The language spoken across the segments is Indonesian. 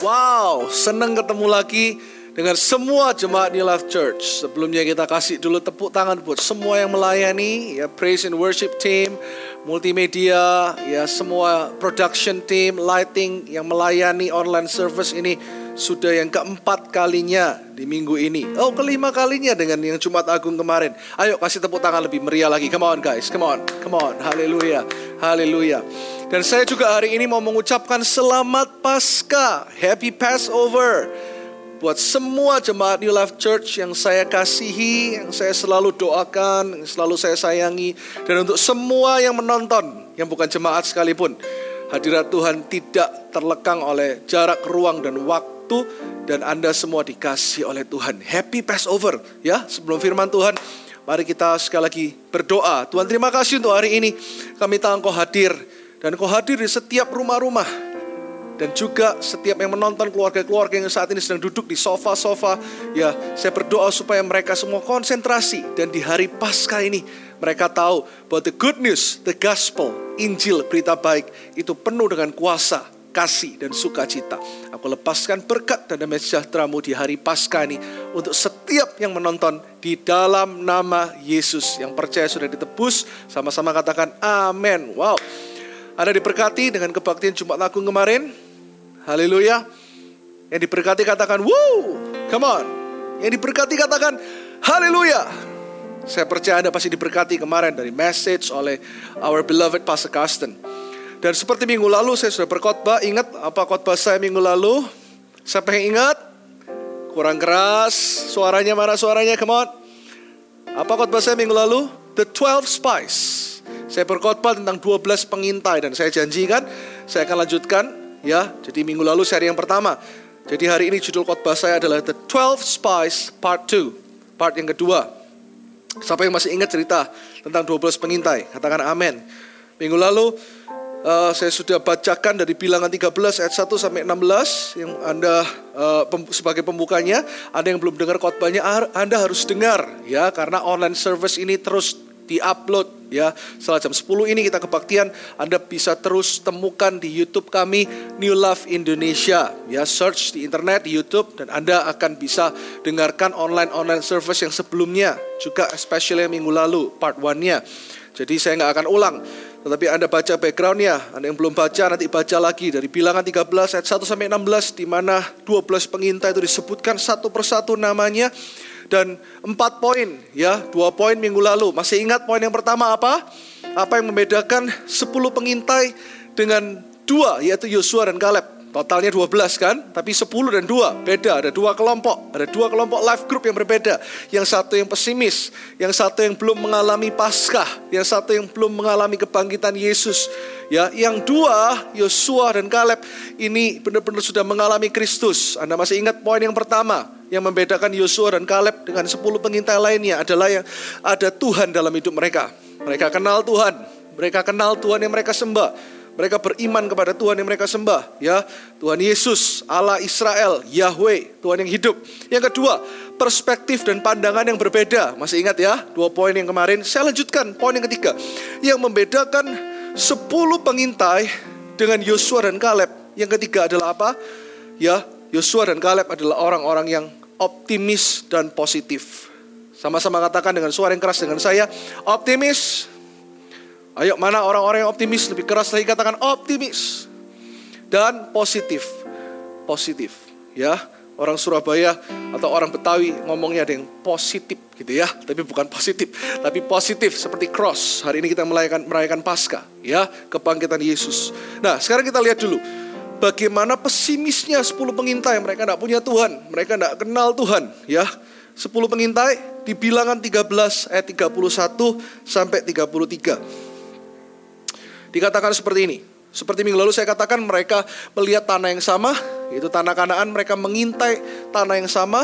Wow, senang ketemu lagi dengan semua jemaat New Life Church. Sebelumnya kita kasih dulu tepuk tangan buat semua yang melayani, ya praise and worship team, multimedia, ya semua production team, lighting yang melayani online service ini sudah yang keempat kalinya di minggu ini. Oh, kelima kalinya dengan yang Jumat Agung kemarin. Ayo kasih tepuk tangan lebih meriah lagi. Come on guys, come on, come on. Haleluya, haleluya. Dan saya juga hari ini mau mengucapkan selamat Pasca, Happy Passover. Buat semua jemaat New Life Church yang saya kasihi, yang saya selalu doakan, yang selalu saya sayangi. Dan untuk semua yang menonton, yang bukan jemaat sekalipun. Hadirat Tuhan tidak terlekang oleh jarak, ruang, dan waktu waktu dan Anda semua dikasih oleh Tuhan. Happy Passover ya. Sebelum firman Tuhan, mari kita sekali lagi berdoa. Tuhan terima kasih untuk hari ini. Kami tahu Engkau hadir dan Engkau hadir di setiap rumah-rumah dan juga setiap yang menonton keluarga-keluarga yang saat ini sedang duduk di sofa-sofa ya saya berdoa supaya mereka semua konsentrasi dan di hari Paskah ini mereka tahu bahwa the good news, the gospel, Injil, berita baik itu penuh dengan kuasa kasih dan sukacita. Aku lepaskan berkat dan damai sejahteramu di hari Paskah ini untuk setiap yang menonton di dalam nama Yesus yang percaya sudah ditebus. Sama-sama katakan amin. Wow. Anda diberkati dengan kebaktian Jumat Agung kemarin. Haleluya. Yang diberkati katakan woo. Come on. Yang diberkati katakan haleluya. Saya percaya Anda pasti diberkati kemarin dari message oleh our beloved Pastor Carsten. Dan seperti minggu lalu saya sudah berkhotbah, ingat apa khotbah saya minggu lalu? Siapa yang ingat? Kurang keras, suaranya mana suaranya? Come on. Apa khotbah saya minggu lalu? The 12 Spies. Saya berkhotbah tentang 12 pengintai dan saya janjikan saya akan lanjutkan ya. Jadi minggu lalu seri yang pertama. Jadi hari ini judul khotbah saya adalah The 12 Spies Part 2. Part yang kedua. Siapa yang masih ingat cerita tentang 12 pengintai? Katakan amin. Minggu lalu Uh, saya sudah bacakan dari bilangan 13 ayat 1 sampai 16 yang Anda uh, pem, sebagai pembukanya, Anda yang belum dengar khotbahnya Anda harus dengar ya karena online service ini terus diupload ya. Setelah jam 10 ini kita kebaktian, Anda bisa terus temukan di YouTube kami New Love Indonesia. Ya, search di internet di YouTube dan Anda akan bisa dengarkan online-online service yang sebelumnya juga especially minggu lalu part 1-nya. Jadi saya nggak akan ulang tetapi Anda baca backgroundnya, Anda yang belum baca nanti baca lagi dari bilangan 13 ayat 1 sampai 16 di mana 12 pengintai itu disebutkan satu persatu namanya dan empat poin ya, dua poin minggu lalu. Masih ingat poin yang pertama apa? Apa yang membedakan 10 pengintai dengan dua yaitu Yosua dan Kaleb? Totalnya 12 kan, tapi 10 dan 2 beda. Ada dua kelompok, ada dua kelompok life group yang berbeda. Yang satu yang pesimis, yang satu yang belum mengalami Paskah, yang satu yang belum mengalami kebangkitan Yesus. Ya, yang dua Yosua dan Kaleb ini benar-benar sudah mengalami Kristus. Anda masih ingat poin yang pertama yang membedakan Yosua dan Kaleb dengan 10 pengintai lainnya adalah yang ada Tuhan dalam hidup mereka. Mereka kenal Tuhan, mereka kenal Tuhan yang mereka sembah mereka beriman kepada Tuhan yang mereka sembah, ya. Tuhan Yesus, Allah Israel, Yahweh, Tuhan yang hidup. Yang kedua, perspektif dan pandangan yang berbeda. Masih ingat ya, dua poin yang kemarin. Saya lanjutkan poin yang ketiga. Yang membedakan 10 pengintai dengan Yosua dan Kaleb. Yang ketiga adalah apa? Ya, Yosua dan Kaleb adalah orang-orang yang optimis dan positif. Sama-sama katakan dengan suara yang keras dengan saya, optimis Ayo mana orang-orang yang optimis lebih keras lagi katakan optimis dan positif. Positif ya. Orang Surabaya atau orang Betawi ngomongnya ada yang positif gitu ya, tapi bukan positif, tapi positif seperti cross. Hari ini kita merayakan merayakan Paskah ya, kebangkitan Yesus. Nah, sekarang kita lihat dulu bagaimana pesimisnya 10 pengintai. Mereka tidak punya Tuhan, mereka tidak kenal Tuhan ya. 10 pengintai di bilangan 13 ayat 31 sampai 33. Dikatakan seperti ini. Seperti minggu lalu saya katakan mereka melihat tanah yang sama, yaitu tanah kanaan, mereka mengintai tanah yang sama,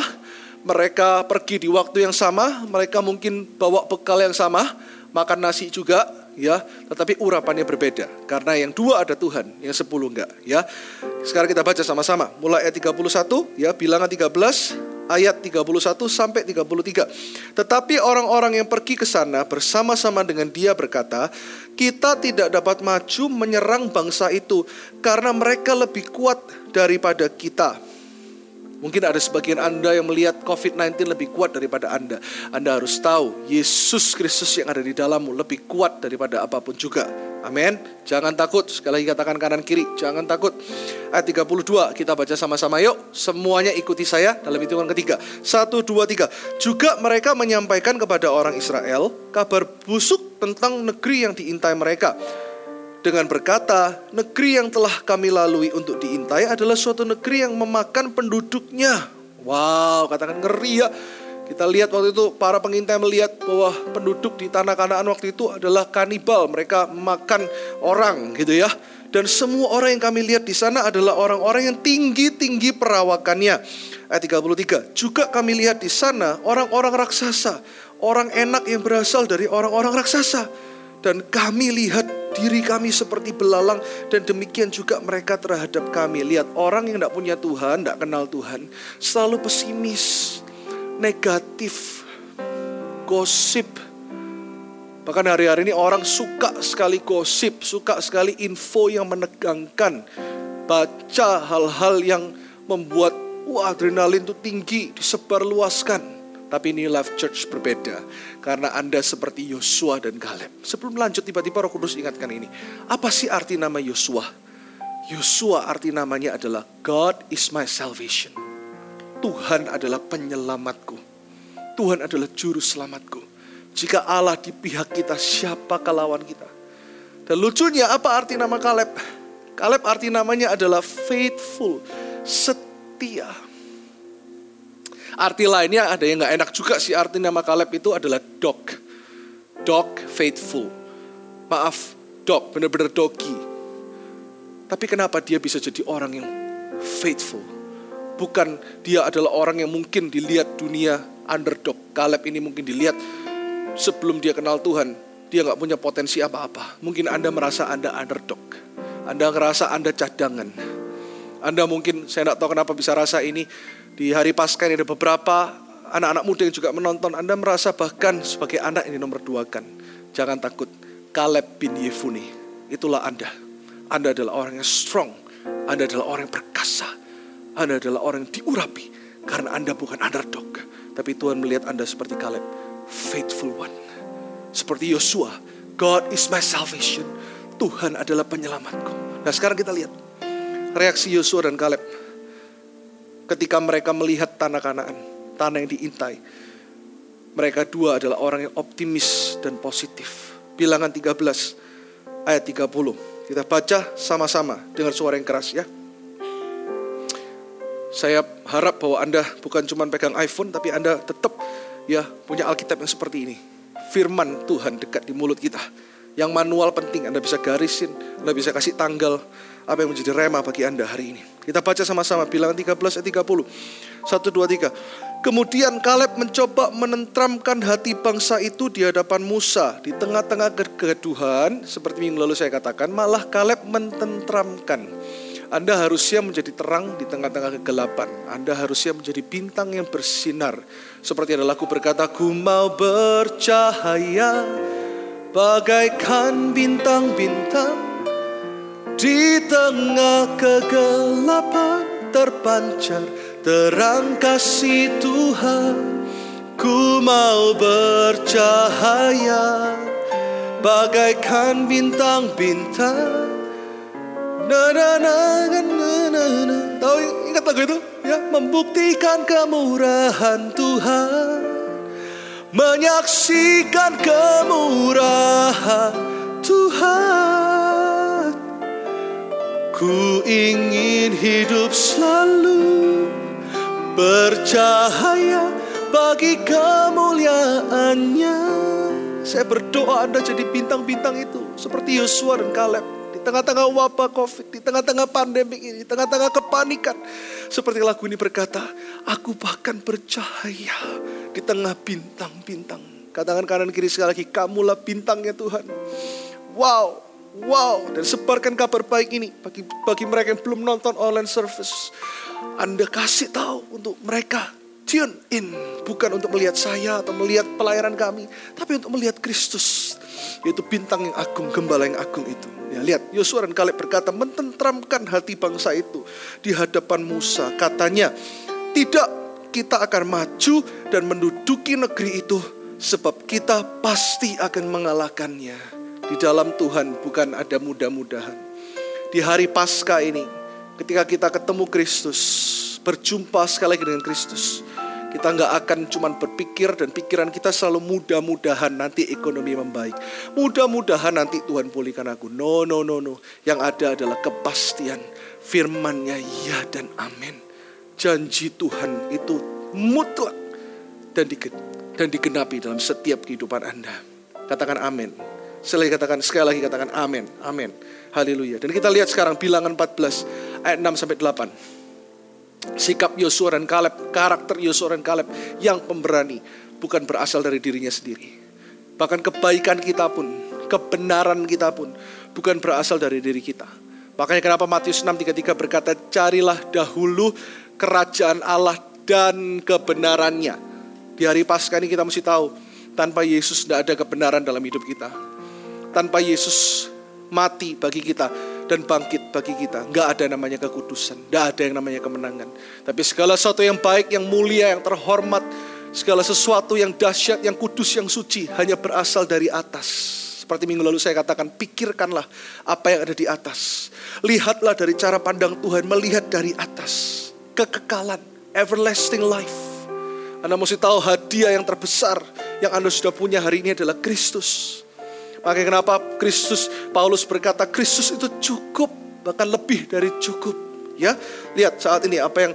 mereka pergi di waktu yang sama, mereka mungkin bawa bekal yang sama, makan nasi juga, ya, tetapi urapannya berbeda. Karena yang dua ada Tuhan, yang sepuluh enggak, ya. Sekarang kita baca sama-sama. Mulai ayat 31, ya, bilangan 13, ayat 31 sampai 33. Tetapi orang-orang yang pergi ke sana bersama-sama dengan dia berkata, kita tidak dapat maju menyerang bangsa itu karena mereka lebih kuat daripada kita. Mungkin ada sebagian Anda yang melihat COVID-19 lebih kuat daripada Anda. Anda harus tahu, Yesus Kristus yang ada di dalammu lebih kuat daripada apa pun juga. Amin. Jangan takut. Sekali lagi katakan kanan kiri. Jangan takut. Ayat 32 kita baca sama-sama yuk. Semuanya ikuti saya dalam hitungan ketiga. Satu, dua, tiga. Juga mereka menyampaikan kepada orang Israel kabar busuk tentang negeri yang diintai mereka dengan berkata, negeri yang telah kami lalui untuk diintai adalah suatu negeri yang memakan penduduknya. Wow, katakan ngeri ya. Kita lihat waktu itu para pengintai melihat bahwa penduduk di tanah Kanaan waktu itu adalah kanibal, mereka makan orang gitu ya. Dan semua orang yang kami lihat di sana adalah orang-orang yang tinggi-tinggi perawakannya. Ayat 33. Juga kami lihat di sana orang-orang raksasa, orang enak yang berasal dari orang-orang raksasa. Dan kami lihat diri kami seperti belalang dan demikian juga mereka terhadap kami. Lihat orang yang tidak punya Tuhan, tidak kenal Tuhan, selalu pesimis, negatif, gosip. Bahkan hari-hari ini orang suka sekali gosip, suka sekali info yang menegangkan. Baca hal-hal yang membuat wah adrenalin itu tinggi, disebarluaskan. Tapi ini Life Church berbeda. Karena Anda seperti Yosua dan Kaleb. Sebelum lanjut tiba-tiba Roh Kudus ingatkan ini. Apa sih arti nama Yosua? Yosua arti namanya adalah God is my salvation. Tuhan adalah penyelamatku. Tuhan adalah juru selamatku. Jika Allah di pihak kita, siapa lawan kita? Dan lucunya apa arti nama Kaleb? Kaleb arti namanya adalah faithful, setia. Arti lainnya ada yang nggak enak juga sih arti nama Kaleb itu adalah dog. Dog faithful. Maaf, dog, benar-benar doggy. Tapi kenapa dia bisa jadi orang yang faithful? Bukan dia adalah orang yang mungkin dilihat dunia underdog. Kaleb ini mungkin dilihat sebelum dia kenal Tuhan, dia nggak punya potensi apa-apa. Mungkin Anda merasa Anda underdog. Anda ngerasa Anda cadangan. Anda mungkin, saya nggak tahu kenapa bisa rasa ini, di hari Paskah ini ada beberapa anak-anak muda yang juga menonton. Anda merasa bahkan sebagai anak ini nomor dua kan. Jangan takut. Kaleb bin Yefuni. Itulah Anda. Anda adalah orang yang strong. Anda adalah orang yang perkasa. Anda adalah orang yang diurapi. Karena Anda bukan underdog. Tapi Tuhan melihat Anda seperti Kaleb. Faithful one. Seperti Yosua. God is my salvation. Tuhan adalah penyelamatku. Nah sekarang kita lihat. Reaksi Yosua dan Kaleb ketika mereka melihat tanah Kanaan, tanah yang diintai. Mereka dua adalah orang yang optimis dan positif. Bilangan 13 ayat 30. Kita baca sama-sama dengan suara yang keras ya. Saya harap bahwa Anda bukan cuma pegang iPhone tapi Anda tetap ya punya Alkitab yang seperti ini. Firman Tuhan dekat di mulut kita. Yang manual penting Anda bisa garisin, Anda bisa kasih tanggal, apa yang menjadi rema bagi Anda hari ini. Kita baca sama-sama bilangan 13 ayat 30. 1 2 3. Kemudian Kaleb mencoba menentramkan hati bangsa itu di hadapan Musa di tengah-tengah kegaduhan seperti minggu lalu saya katakan malah Kaleb mententramkan. Anda harusnya menjadi terang di tengah-tengah kegelapan. Anda harusnya menjadi bintang yang bersinar. Seperti ada lagu berkata, Ku mau bercahaya bagaikan bintang-bintang di tengah kegelapan terpancar terang kasih Tuhan Ku mau bercahaya. Bagaikan bintang-bintang. Na na na na na na. Tahu ingat lagu itu? Ya, membuktikan kemurahan Tuhan. Menyaksikan kemurahan Tuhan Ku ingin hidup selalu bercahaya bagi kemuliaannya. Saya berdoa Anda jadi bintang-bintang itu. Seperti Yosua dan Kaleb. Di tengah-tengah wabah COVID, di tengah-tengah pandemi ini, di tengah-tengah kepanikan. Seperti lagu ini berkata, aku bahkan bercahaya di tengah bintang-bintang. Katakan kanan kiri sekali lagi, kamulah bintangnya Tuhan. Wow, Wow, dan sebarkan kabar baik ini bagi bagi mereka yang belum nonton online service. Anda kasih tahu untuk mereka tune in bukan untuk melihat saya atau melihat pelayanan kami, tapi untuk melihat Kristus, yaitu bintang yang agung, gembala yang agung itu. Ya, lihat Yosua dan Kaleb berkata mententramkan hati bangsa itu di hadapan Musa. Katanya, tidak kita akan maju dan menduduki negeri itu sebab kita pasti akan mengalahkannya. Di dalam Tuhan bukan ada mudah-mudahan. Di hari Paskah ini, ketika kita ketemu Kristus, berjumpa sekali lagi dengan Kristus, kita nggak akan cuma berpikir dan pikiran kita selalu mudah-mudahan nanti ekonomi membaik. Mudah-mudahan nanti Tuhan pulihkan aku. No, no, no, no. Yang ada adalah kepastian. Firmannya ya dan amin. Janji Tuhan itu mutlak dan digenapi dalam setiap kehidupan Anda. Katakan amin. Sekali katakan sekali lagi katakan amin. Amin. Haleluya. Dan kita lihat sekarang bilangan 14 ayat 6 sampai 8 sikap Yosua dan Kaleb, karakter Yosua dan Kaleb yang pemberani bukan berasal dari dirinya sendiri. Bahkan kebaikan kita pun, kebenaran kita pun bukan berasal dari diri kita. Makanya kenapa Matius 6:33 berkata, "Carilah dahulu kerajaan Allah dan kebenarannya." Di hari Paskah ini kita mesti tahu, tanpa Yesus tidak ada kebenaran dalam hidup kita. Tanpa Yesus mati bagi kita, dan bangkit bagi kita. Nggak ada namanya kekudusan, nggak ada yang namanya kemenangan. Tapi segala sesuatu yang baik, yang mulia, yang terhormat, segala sesuatu yang dahsyat, yang kudus, yang suci hanya berasal dari atas. Seperti minggu lalu saya katakan, pikirkanlah apa yang ada di atas. Lihatlah dari cara pandang Tuhan, melihat dari atas. Kekekalan, everlasting life. Anda mesti tahu hadiah yang terbesar yang Anda sudah punya hari ini adalah Kristus. Makanya kenapa Kristus Paulus berkata Kristus itu cukup bahkan lebih dari cukup. Ya, lihat saat ini apa yang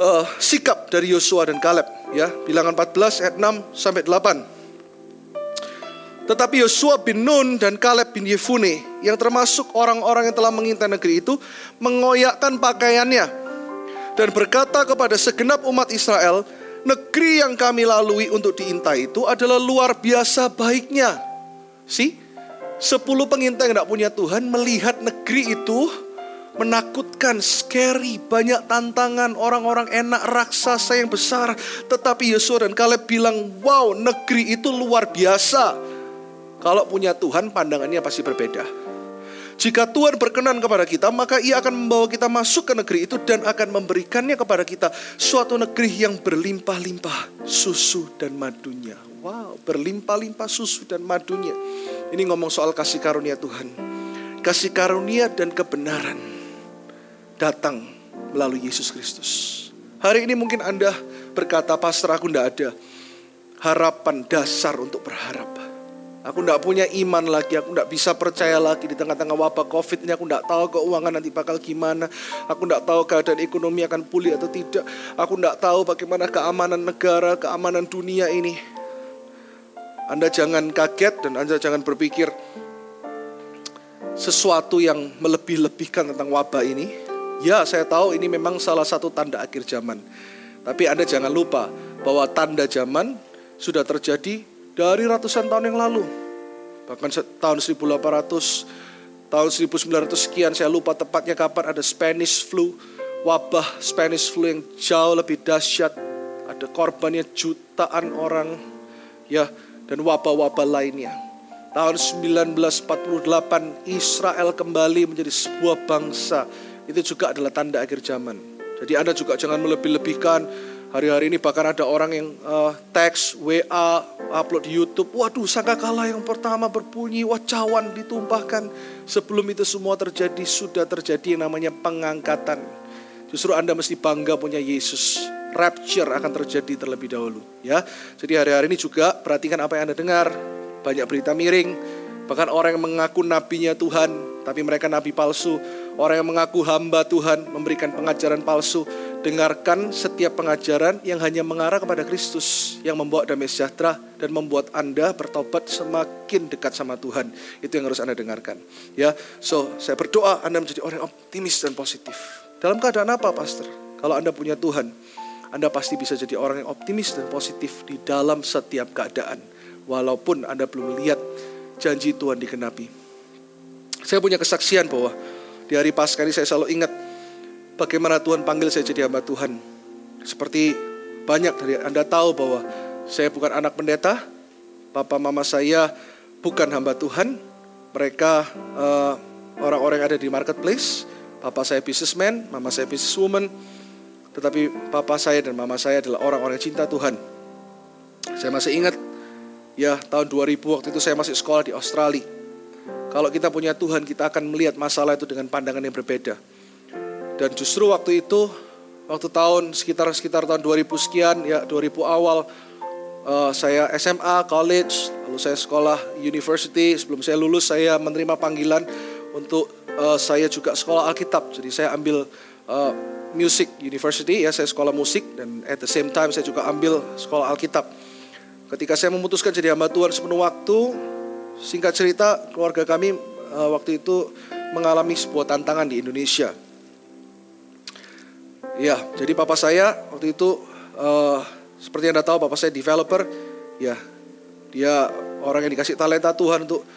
uh, sikap dari Yosua dan Kaleb ya, bilangan 14 ayat 6 sampai 8. Tetapi Yosua bin Nun dan Kaleb bin Yefune yang termasuk orang-orang yang telah mengintai negeri itu mengoyakkan pakaiannya dan berkata kepada segenap umat Israel, negeri yang kami lalui untuk diintai itu adalah luar biasa baiknya. See? Sepuluh pengintai yang tidak punya Tuhan melihat negeri itu menakutkan, scary, banyak tantangan, orang-orang enak, raksasa yang besar. Tetapi Yosua dan Kaleb bilang, wow negeri itu luar biasa. Kalau punya Tuhan pandangannya pasti berbeda. Jika Tuhan berkenan kepada kita, maka ia akan membawa kita masuk ke negeri itu dan akan memberikannya kepada kita suatu negeri yang berlimpah-limpah susu dan madunya. Wow, berlimpah-limpah susu dan madunya. Ini ngomong soal kasih karunia Tuhan. Kasih karunia dan kebenaran datang melalui Yesus Kristus. Hari ini mungkin Anda berkata, Pastor aku tidak ada harapan dasar untuk berharap. Aku tidak punya iman lagi, aku tidak bisa percaya lagi di tengah-tengah wabah COVID ini. Aku tidak tahu keuangan nanti bakal gimana. Aku tidak tahu keadaan ekonomi akan pulih atau tidak. Aku tidak tahu bagaimana keamanan negara, keamanan dunia ini. Anda jangan kaget dan Anda jangan berpikir sesuatu yang melebih-lebihkan tentang wabah ini. Ya, saya tahu ini memang salah satu tanda akhir zaman. Tapi Anda jangan lupa bahwa tanda zaman sudah terjadi dari ratusan tahun yang lalu. Bahkan tahun 1800, tahun 1900 sekian saya lupa tepatnya kapan ada Spanish flu, wabah Spanish flu yang jauh lebih dahsyat. Ada korbannya jutaan orang. Ya, dan wabah-wabah lainnya. Tahun 1948 Israel kembali menjadi sebuah bangsa. Itu juga adalah tanda akhir zaman. Jadi Anda juga jangan melebih-lebihkan Hari-hari ini bahkan ada orang yang uh, teks, WA, upload di YouTube. Waduh, sangkakala yang pertama berbunyi, wacawan ditumpahkan. Sebelum itu semua terjadi, sudah terjadi yang namanya pengangkatan. Justru Anda mesti bangga punya Yesus rapture akan terjadi terlebih dahulu ya. Jadi hari-hari ini juga perhatikan apa yang Anda dengar. Banyak berita miring, bahkan orang yang mengaku nabinya Tuhan tapi mereka nabi palsu. Orang yang mengaku hamba Tuhan memberikan pengajaran palsu. Dengarkan setiap pengajaran yang hanya mengarah kepada Kristus yang membawa damai sejahtera dan membuat Anda bertobat semakin dekat sama Tuhan. Itu yang harus Anda dengarkan. Ya, so saya berdoa Anda menjadi orang yang optimis dan positif. Dalam keadaan apa, Pastor? Kalau Anda punya Tuhan, anda pasti bisa jadi orang yang optimis dan positif di dalam setiap keadaan. Walaupun Anda belum melihat janji Tuhan dikenapi. Saya punya kesaksian bahwa di hari Paskah ini saya selalu ingat bagaimana Tuhan panggil saya jadi hamba Tuhan. Seperti banyak dari Anda tahu bahwa saya bukan anak pendeta, papa mama saya bukan hamba Tuhan, mereka uh, orang-orang yang ada di marketplace, papa saya businessman, mama saya businesswoman, tetapi papa saya dan mama saya adalah orang-orang cinta Tuhan. Saya masih ingat ya tahun 2000 waktu itu saya masih sekolah di Australia. Kalau kita punya Tuhan, kita akan melihat masalah itu dengan pandangan yang berbeda. Dan justru waktu itu, waktu tahun sekitar sekitar tahun 2000 sekian, ya 2000 awal, uh, saya SMA, college, lalu saya sekolah university. Sebelum saya lulus, saya menerima panggilan untuk uh, saya juga sekolah Alkitab. Jadi saya ambil uh, music university, ya saya sekolah musik dan at the same time saya juga ambil sekolah Alkitab. Ketika saya memutuskan jadi hamba Tuhan sepenuh waktu, singkat cerita keluarga kami uh, waktu itu mengalami sebuah tantangan di Indonesia Ya, jadi papa saya waktu itu uh, seperti yang Anda tahu papa saya developer, ya. Dia orang yang dikasih talenta Tuhan untuk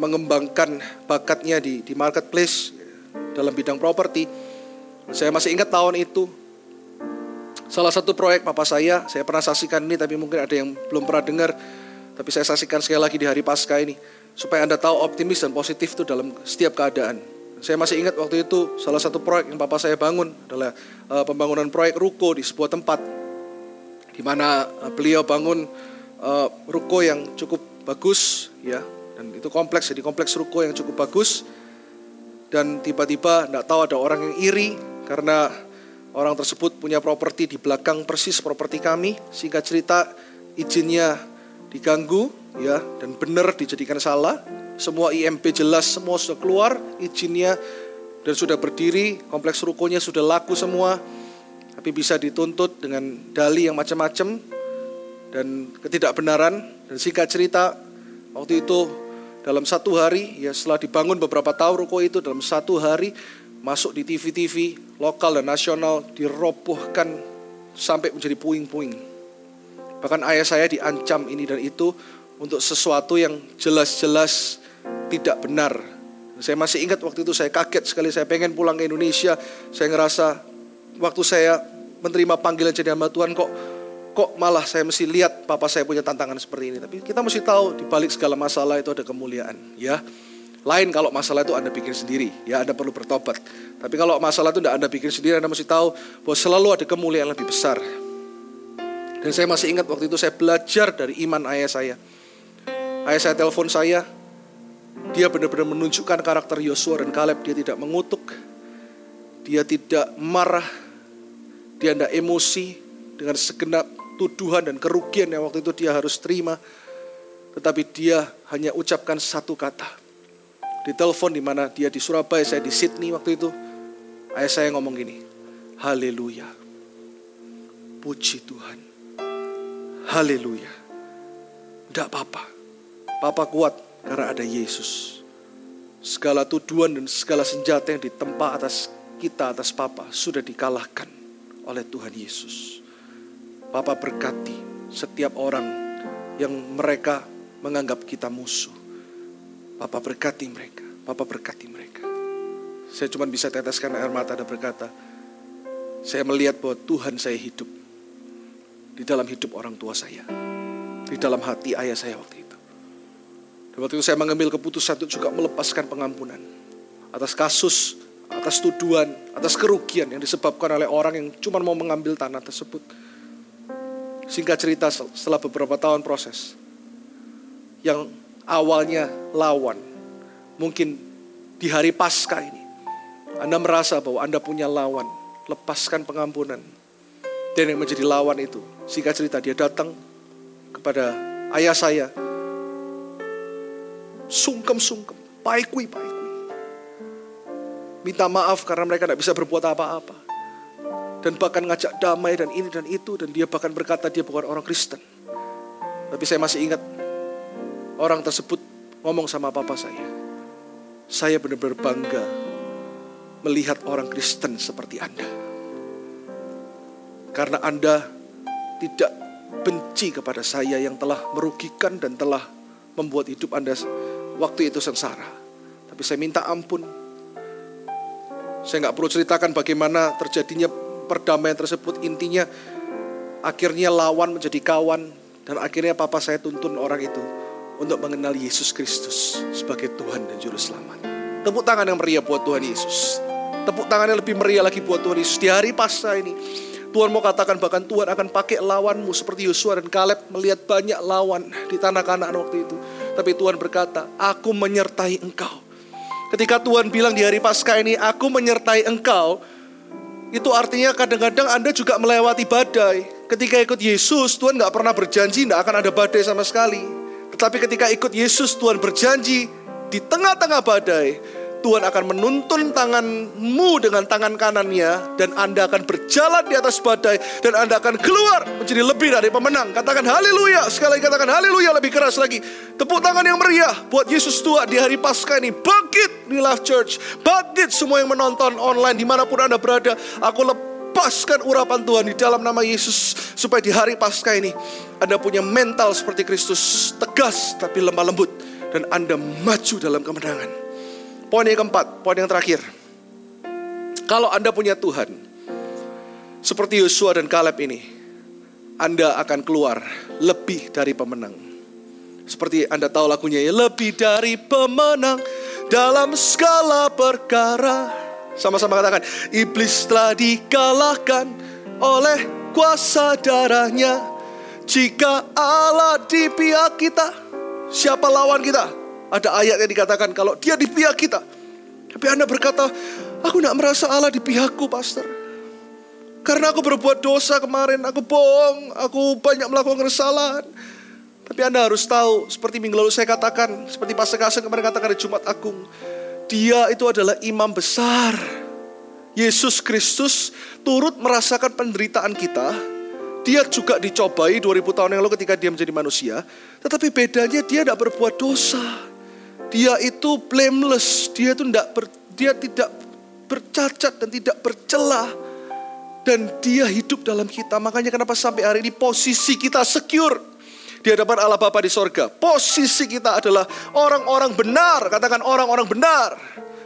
mengembangkan bakatnya di di marketplace dalam bidang properti. Saya masih ingat tahun itu salah satu proyek papa saya, saya pernah saksikan ini tapi mungkin ada yang belum pernah dengar, tapi saya saksikan sekali lagi di hari Paskah ini supaya Anda tahu optimis dan positif itu dalam setiap keadaan. Saya masih ingat waktu itu salah satu proyek yang papa saya bangun adalah uh, pembangunan proyek ruko di sebuah tempat. Di mana uh, beliau bangun uh, ruko yang cukup bagus ya. Dan itu kompleks jadi kompleks ruko yang cukup bagus. Dan tiba-tiba tidak tahu ada orang yang iri karena orang tersebut punya properti di belakang persis properti kami. Sehingga cerita izinnya diganggu ya. Dan benar dijadikan salah semua IMP jelas, semua sudah keluar izinnya dan sudah berdiri, kompleks rukonya sudah laku semua. Tapi bisa dituntut dengan dali yang macam-macam dan ketidakbenaran dan singkat cerita waktu itu dalam satu hari ya setelah dibangun beberapa tahun ruko itu dalam satu hari masuk di TV-TV lokal dan nasional dirobohkan sampai menjadi puing-puing. Bahkan ayah saya diancam ini dan itu untuk sesuatu yang jelas-jelas tidak benar. Saya masih ingat waktu itu saya kaget sekali, saya pengen pulang ke Indonesia. Saya ngerasa waktu saya menerima panggilan jadi hamba Tuhan kok kok malah saya mesti lihat papa saya punya tantangan seperti ini. Tapi kita mesti tahu di balik segala masalah itu ada kemuliaan, ya. Lain kalau masalah itu Anda pikir sendiri, ya Anda perlu bertobat. Tapi kalau masalah itu tidak Anda pikir sendiri, Anda mesti tahu bahwa selalu ada kemuliaan lebih besar. Dan saya masih ingat waktu itu saya belajar dari iman ayah saya. Ayah saya telepon saya, dia benar-benar menunjukkan karakter Yosua dan Kaleb. Dia tidak mengutuk, dia tidak marah, dia tidak emosi dengan segenap tuduhan dan kerugian yang waktu itu dia harus terima. Tetapi dia hanya ucapkan satu kata. Di telepon di mana dia di Surabaya, saya di Sydney waktu itu. Ayah saya ngomong gini, Haleluya. Puji Tuhan. Haleluya. Tidak apa-apa. Papa kuat karena ada Yesus. Segala tuduhan dan segala senjata yang ditempa atas kita, atas Papa, sudah dikalahkan oleh Tuhan Yesus. Papa berkati setiap orang yang mereka menganggap kita musuh. Papa berkati mereka, Papa berkati mereka. Saya cuma bisa teteskan air mata dan berkata, saya melihat bahwa Tuhan saya hidup di dalam hidup orang tua saya. Di dalam hati ayah saya waktu itu. Dan waktu itu saya mengambil keputusan untuk juga melepaskan pengampunan atas kasus, atas tuduhan, atas kerugian yang disebabkan oleh orang yang cuma mau mengambil tanah tersebut. Singkat cerita setelah beberapa tahun proses, yang awalnya lawan, mungkin di hari pasca ini, Anda merasa bahwa Anda punya lawan, lepaskan pengampunan. Dan yang menjadi lawan itu, singkat cerita dia datang kepada ayah saya sungkem-sungkem, paikui-paikui. Minta maaf karena mereka tidak bisa berbuat apa-apa. Dan bahkan ngajak damai dan ini dan itu. Dan dia bahkan berkata dia bukan orang Kristen. Tapi saya masih ingat orang tersebut ngomong sama papa saya. Saya benar-benar bangga melihat orang Kristen seperti Anda. Karena Anda tidak benci kepada saya yang telah merugikan dan telah membuat hidup Anda waktu itu sengsara. Tapi saya minta ampun. Saya nggak perlu ceritakan bagaimana terjadinya perdamaian tersebut. Intinya Akhirnya lawan menjadi kawan dan akhirnya papa saya tuntun orang itu untuk mengenal Yesus Kristus sebagai Tuhan dan Juru Selamat. Tepuk tangan yang meriah buat Tuhan Yesus. Tepuk tangan yang lebih meriah lagi buat Tuhan Yesus. Di hari pasca ini, Tuhan mau katakan bahkan Tuhan akan pakai lawanmu seperti Yosua dan Kaleb melihat banyak lawan di tanah Kanaan waktu itu. Tapi Tuhan berkata, aku menyertai engkau. Ketika Tuhan bilang di hari pasca ini, aku menyertai engkau, itu artinya kadang-kadang Anda juga melewati badai. Ketika ikut Yesus, Tuhan gak pernah berjanji tidak akan ada badai sama sekali. Tetapi ketika ikut Yesus, Tuhan berjanji di tengah-tengah badai, Tuhan akan menuntun tanganmu dengan tangan kanannya dan Anda akan berjalan di atas badai dan Anda akan keluar menjadi lebih dari pemenang. Katakan haleluya. Sekali lagi katakan haleluya lebih keras lagi. Tepuk tangan yang meriah buat Yesus tua di hari Paskah ini. Bangkit di Love Church. Bangkit semua yang menonton online di mana pun Anda berada. Aku lepaskan urapan Tuhan di dalam nama Yesus supaya di hari Paskah ini Anda punya mental seperti Kristus tegas tapi lemah lembut dan Anda maju dalam kemenangan. Poin yang keempat, poin yang terakhir. Kalau Anda punya Tuhan, seperti Yosua dan Kaleb ini, Anda akan keluar lebih dari pemenang. Seperti Anda tahu lagunya ya, lebih dari pemenang dalam skala perkara. Sama-sama katakan, iblis telah dikalahkan oleh kuasa darahnya. Jika Allah di pihak kita, siapa lawan kita? Ada ayat yang dikatakan kalau dia di pihak kita. Tapi Anda berkata, aku tidak merasa Allah di pihakku, Pastor. Karena aku berbuat dosa kemarin, aku bohong, aku banyak melakukan kesalahan. Tapi Anda harus tahu, seperti minggu lalu saya katakan, seperti Pastor Kasem kemarin katakan di Jumat Agung, dia itu adalah imam besar. Yesus Kristus turut merasakan penderitaan kita. Dia juga dicobai 2000 tahun yang lalu ketika dia menjadi manusia. Tetapi bedanya dia tidak berbuat dosa. Dia itu blameless, dia itu tidak ber, dia tidak bercacat dan tidak bercelah dan dia hidup dalam kita. Makanya kenapa sampai hari ini posisi kita secure di hadapan Allah Bapa di sorga. Posisi kita adalah orang-orang benar. Katakan orang-orang benar.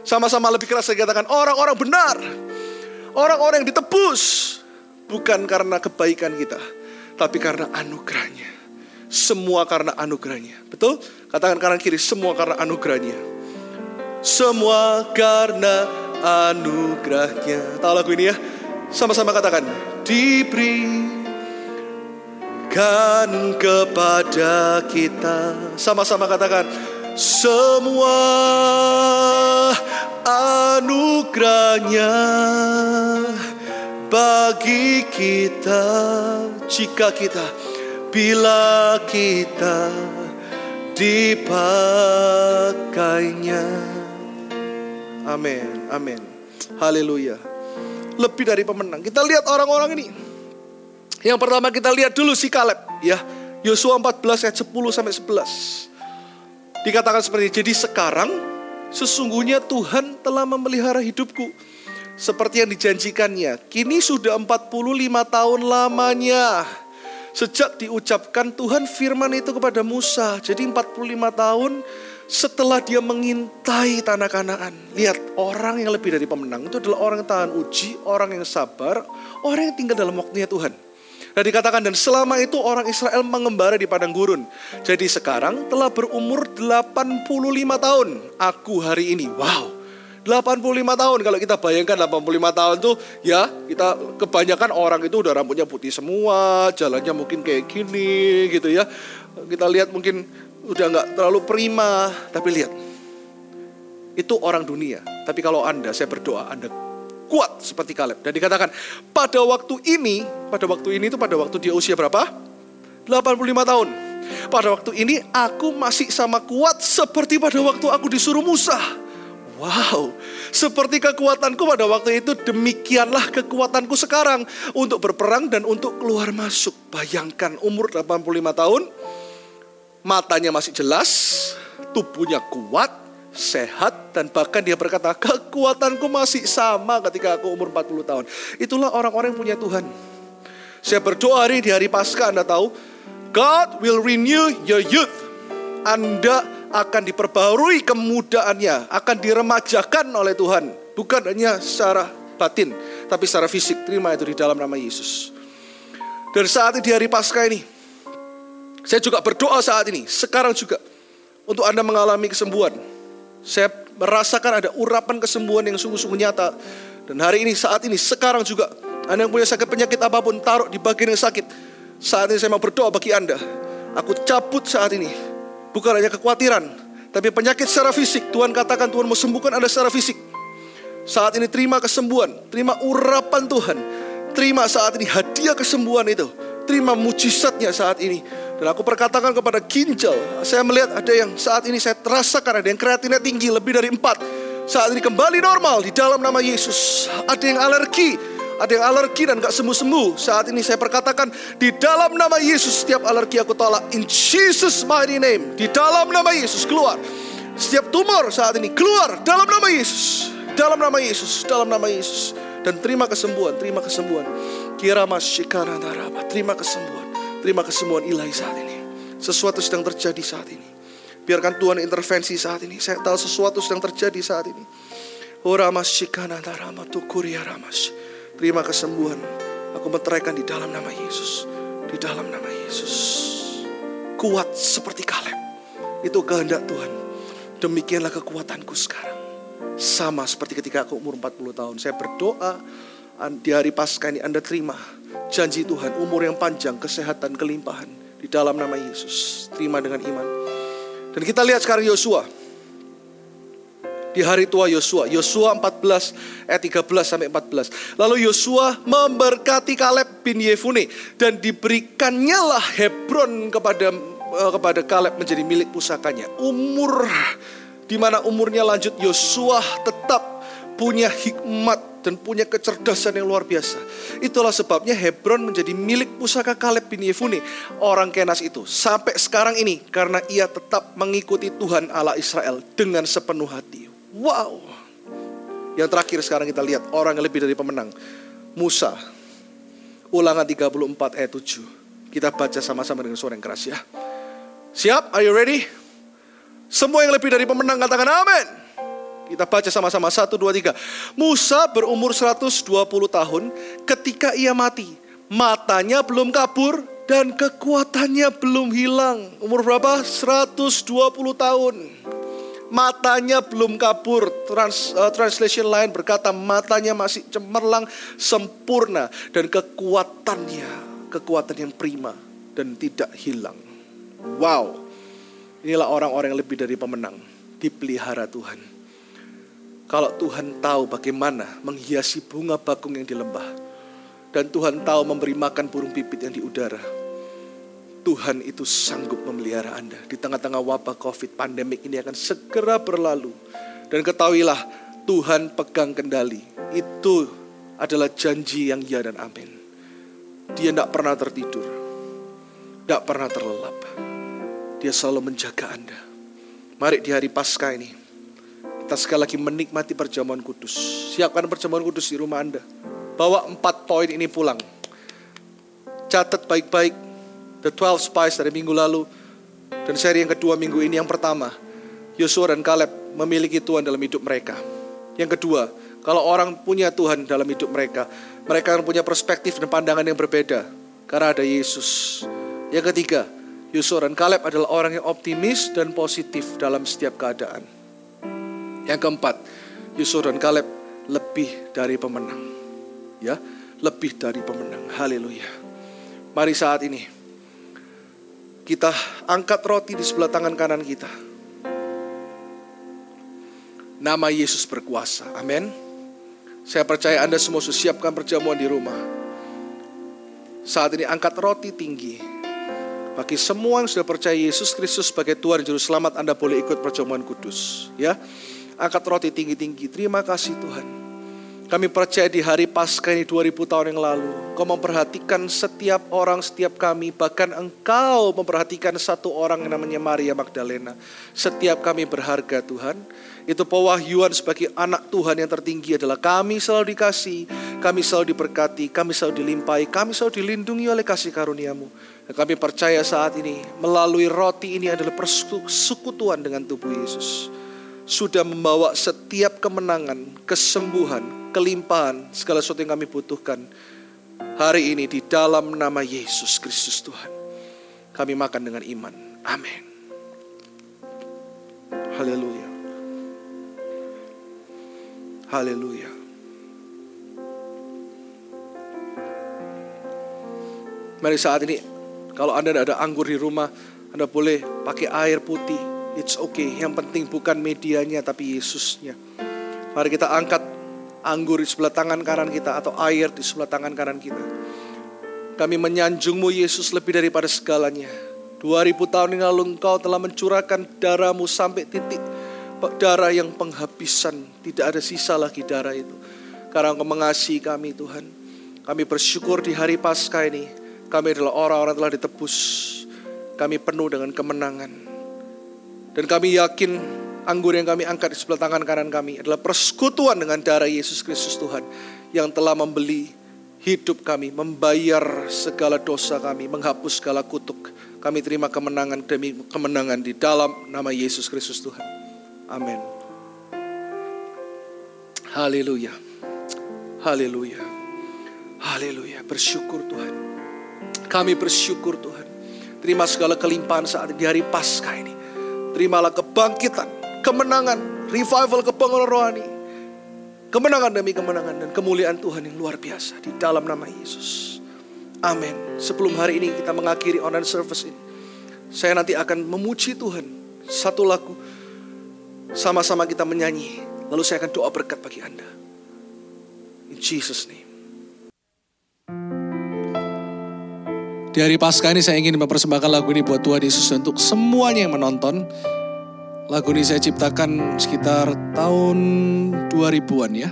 Sama-sama lebih keras lagi katakan orang-orang benar. Orang-orang yang ditebus. Bukan karena kebaikan kita. Tapi karena anugerahnya. Semua karena anugerahnya. Betul? Katakan kanan kiri, semua karena anugerahnya. Semua karena anugerahnya. Tahu lagu ini ya? Sama-sama katakan. Diberikan kepada kita. Sama-sama katakan. Semua anugerahnya bagi kita jika kita bila kita dipakainya. Amin, amin. Haleluya. Lebih dari pemenang. Kita lihat orang-orang ini. Yang pertama kita lihat dulu si Kaleb ya. Yosua 14 ayat 10 sampai 11. Dikatakan seperti ini, jadi sekarang sesungguhnya Tuhan telah memelihara hidupku seperti yang dijanjikannya. Kini sudah 45 tahun lamanya Sejak diucapkan Tuhan firman itu kepada Musa. Jadi 45 tahun setelah dia mengintai tanah kanaan. Lihat orang yang lebih dari pemenang itu adalah orang yang tahan uji, orang yang sabar, orang yang tinggal dalam waktunya Tuhan. Dan dikatakan dan selama itu orang Israel mengembara di padang gurun. Jadi sekarang telah berumur 85 tahun. Aku hari ini, wow 85 tahun kalau kita bayangkan 85 tahun tuh ya kita kebanyakan orang itu udah rambutnya putih semua, jalannya mungkin kayak gini gitu ya. Kita lihat mungkin udah nggak terlalu prima, tapi lihat itu orang dunia. Tapi kalau Anda, saya berdoa Anda kuat seperti Kaleb. Dan dikatakan pada waktu ini, pada waktu ini itu pada waktu dia usia berapa? 85 tahun. Pada waktu ini aku masih sama kuat seperti pada waktu aku disuruh Musa. Wow, seperti kekuatanku pada waktu itu, demikianlah kekuatanku sekarang untuk berperang dan untuk keluar masuk. Bayangkan umur 85 tahun, matanya masih jelas, tubuhnya kuat, sehat, dan bahkan dia berkata, kekuatanku masih sama ketika aku umur 40 tahun. Itulah orang-orang yang punya Tuhan. Saya berdoa hari di hari Paskah, Anda tahu, God will renew your youth. Anda akan diperbarui kemudaannya, akan diremajakan oleh Tuhan. Bukan hanya secara batin, tapi secara fisik. Terima itu di dalam nama Yesus. Dan saat ini di hari Paskah ini, saya juga berdoa saat ini, sekarang juga, untuk Anda mengalami kesembuhan. Saya merasakan ada urapan kesembuhan yang sungguh-sungguh nyata. Dan hari ini, saat ini, sekarang juga, Anda yang punya sakit penyakit apa pun, taruh di bagian yang sakit. Saat ini saya mau berdoa bagi Anda. Aku cabut saat ini. Bukan hanya kekhawatiran, tapi penyakit secara fisik. Tuhan katakan Tuhan mau sembuhkan Anda secara fisik. Saat ini terima kesembuhan, terima urapan Tuhan. Terima saat ini hadiah kesembuhan itu. Terima mujizatnya saat ini. Dan aku perkatakan kepada ginjal, saya melihat ada yang saat ini saya terasakan ada yang kreatinnya tinggi lebih dari empat. Saat ini kembali normal di dalam nama Yesus. Ada yang alergi, ada yang alergi dan gak sembuh-sembuh. Saat ini saya perkatakan di dalam nama Yesus setiap alergi aku tolak. In Jesus mighty name. Di dalam nama Yesus keluar. Setiap tumor saat ini keluar dalam nama Yesus. Dalam nama Yesus, dalam nama Yesus. Dan terima kesembuhan, terima kesembuhan. Kira masyikana daraba, terima kesembuhan. Terima kesembuhan ilahi saat ini. Sesuatu sedang terjadi saat ini. Biarkan Tuhan intervensi saat ini. Saya tahu sesuatu sedang terjadi saat ini. Ora masyikana tukuria ramas. Terima kesembuhan. Aku meteraikan di dalam nama Yesus. Di dalam nama Yesus. Kuat seperti Kaleb. Itu kehendak Tuhan. Demikianlah kekuatanku sekarang sama seperti ketika aku umur 40 tahun. Saya berdoa di hari Paskah ini Anda terima janji Tuhan, umur yang panjang, kesehatan, kelimpahan di dalam nama Yesus. Terima dengan iman. Dan kita lihat sekarang Yosua. Di hari tua Yosua, Yosua 14 ayat 13 sampai 14. Lalu Yosua memberkati Kaleb bin Yefune dan diberikannya lah Hebron kepada eh, kepada Kaleb menjadi milik pusakanya. Umur di mana umurnya lanjut Yosua tetap punya hikmat dan punya kecerdasan yang luar biasa. Itulah sebabnya Hebron menjadi milik pusaka Kaleb bin Yefune, orang Kenas itu. Sampai sekarang ini karena ia tetap mengikuti Tuhan Allah Israel dengan sepenuh hati. Wow. Yang terakhir sekarang kita lihat orang yang lebih dari pemenang. Musa. Ulangan 34 ayat 7. Kita baca sama-sama dengan suara yang keras ya. Siap? Are you ready? Semua yang lebih dari pemenang katakan amin. Kita baca sama-sama. Satu, dua, tiga. Musa berumur 120 tahun ketika ia mati. Matanya belum kabur dan kekuatannya belum hilang. Umur berapa? 120 tahun. Matanya belum kabur. Trans, uh, translation lain berkata matanya masih cemerlang sempurna. Dan kekuatannya, kekuatan yang prima dan tidak hilang. Wow. Inilah orang-orang yang lebih dari pemenang, dipelihara Tuhan. Kalau Tuhan tahu bagaimana menghiasi bunga bakung yang di lembah, dan Tuhan tahu memberi makan burung pipit yang di udara, Tuhan itu sanggup memelihara Anda. Di tengah-tengah wabah COVID pandemik ini akan segera berlalu. Dan ketahuilah, Tuhan pegang kendali. Itu adalah janji yang ya dan amin. Dia tidak pernah tertidur, tidak pernah terlelap. Dia selalu menjaga Anda. Mari di hari Paskah ini, kita sekali lagi menikmati perjamuan kudus. Siapkan perjamuan kudus di rumah Anda. Bawa empat poin ini pulang. Catat baik-baik The 12 Spies dari minggu lalu. Dan seri yang kedua minggu ini yang pertama. Yosua dan Kaleb memiliki Tuhan dalam hidup mereka. Yang kedua, kalau orang punya Tuhan dalam hidup mereka, mereka akan punya perspektif dan pandangan yang berbeda. Karena ada Yesus. Yang ketiga, Yusuf dan Kaleb adalah orang yang optimis dan positif dalam setiap keadaan. Yang keempat, Yusuf dan Kaleb lebih dari pemenang. Ya, lebih dari pemenang. Haleluya. Mari saat ini kita angkat roti di sebelah tangan kanan kita. Nama Yesus berkuasa. Amin. Saya percaya Anda semua sudah siapkan perjamuan di rumah. Saat ini angkat roti tinggi bagi semua yang sudah percaya Yesus Kristus sebagai Tuhan Juru Selamat, Anda boleh ikut perjamuan kudus. Ya, angkat roti tinggi-tinggi. Terima kasih Tuhan. Kami percaya di hari Paskah ini 2000 tahun yang lalu, Kau memperhatikan setiap orang, setiap kami, bahkan Engkau memperhatikan satu orang yang namanya Maria Magdalena. Setiap kami berharga Tuhan. Itu pewahyuan sebagai anak Tuhan yang tertinggi adalah kami selalu dikasih, kami selalu diberkati, kami selalu dilimpahi, kami selalu dilindungi oleh kasih karuniamu. Dan kami percaya saat ini melalui roti ini adalah persekutuan dengan tubuh Yesus. Sudah membawa setiap kemenangan, kesembuhan, kelimpahan, segala sesuatu yang kami butuhkan hari ini di dalam nama Yesus Kristus Tuhan. Kami makan dengan iman. Amin. Haleluya. Haleluya. Mari saat ini kalau Anda ada anggur di rumah, Anda boleh pakai air putih. It's okay. Yang penting bukan medianya tapi Yesusnya. Mari kita angkat anggur di sebelah tangan kanan kita atau air di sebelah tangan kanan kita. Kami menyanjungmu Yesus lebih daripada segalanya. 2000 tahun yang lalu engkau telah mencurahkan darahmu sampai titik darah yang penghabisan. Tidak ada sisa lagi darah itu. Karena engkau mengasihi kami Tuhan. Kami bersyukur di hari Paskah ini kami adalah orang-orang telah ditebus. Kami penuh dengan kemenangan. Dan kami yakin anggur yang kami angkat di sebelah tangan kanan kami adalah persekutuan dengan darah Yesus Kristus Tuhan yang telah membeli hidup kami, membayar segala dosa kami, menghapus segala kutuk. Kami terima kemenangan demi kemenangan di dalam nama Yesus Kristus Tuhan. Amin. Haleluya. Haleluya. Haleluya. Bersyukur Tuhan. Kami bersyukur Tuhan. Terima segala kelimpahan saat di hari Paskah ini. Terimalah kebangkitan, kemenangan, revival kebangunan rohani. Kemenangan demi kemenangan dan kemuliaan Tuhan yang luar biasa di dalam nama Yesus. Amin. Sebelum hari ini kita mengakhiri online service ini. Saya nanti akan memuji Tuhan. Satu lagu. Sama-sama kita menyanyi. Lalu saya akan doa berkat bagi Anda. In Jesus name. Di hari Paskah ini saya ingin mempersembahkan lagu ini buat Tuhan Yesus untuk semuanya yang menonton. Lagu ini saya ciptakan sekitar tahun 2000-an ya.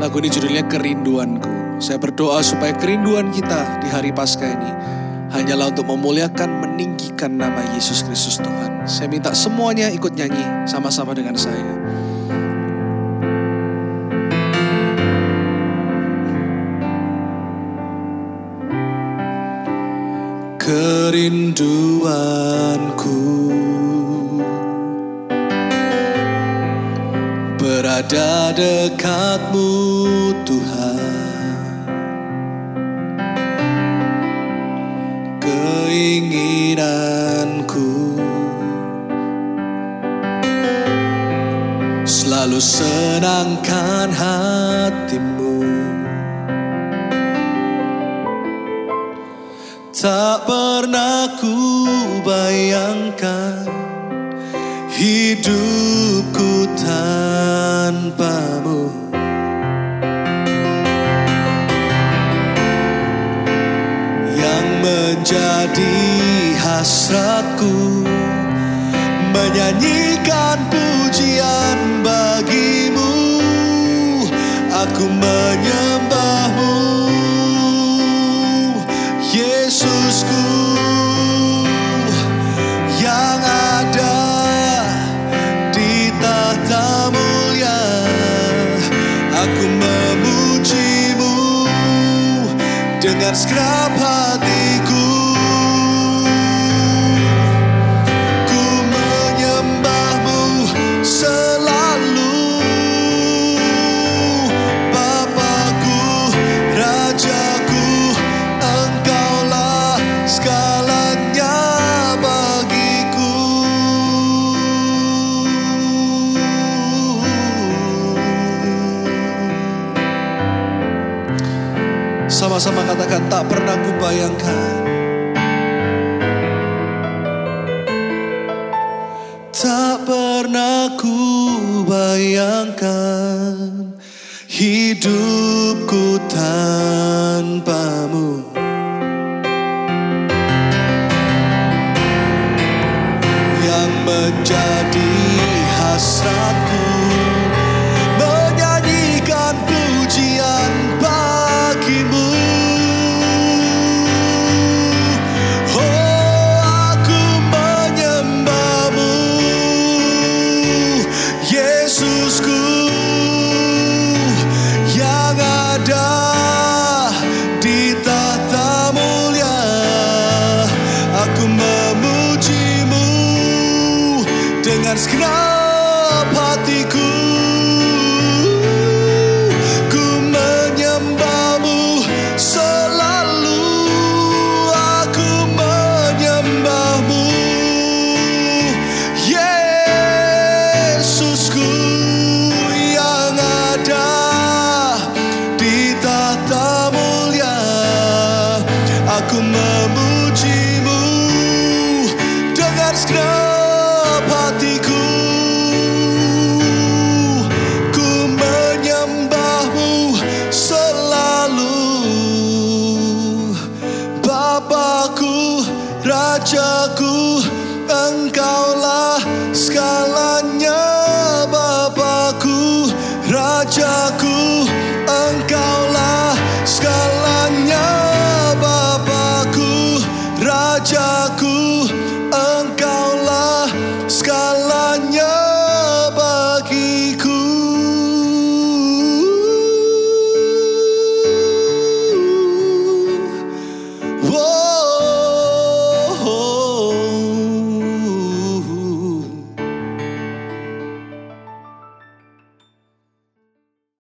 Lagu ini judulnya Kerinduanku. Saya berdoa supaya kerinduan kita di hari Paskah ini hanyalah untuk memuliakan, meninggikan nama Yesus Kristus Tuhan. Saya minta semuanya ikut nyanyi sama-sama dengan saya. Kerinduanku. Berada dekatmu Tuhan. Keinginanku. Selalu senangkan hatimu Tak pernah ku bayangkan hidupku tanpamu. Yang menjadi hasratku Menyanyikan pujian bagimu. Aku menyembahmu. Yesusku gan skrāpātī. Sama-sama katakan tak pernah kubayangkan Tak pernah kubayangkan Hidupku tanpamu. Yang menjadi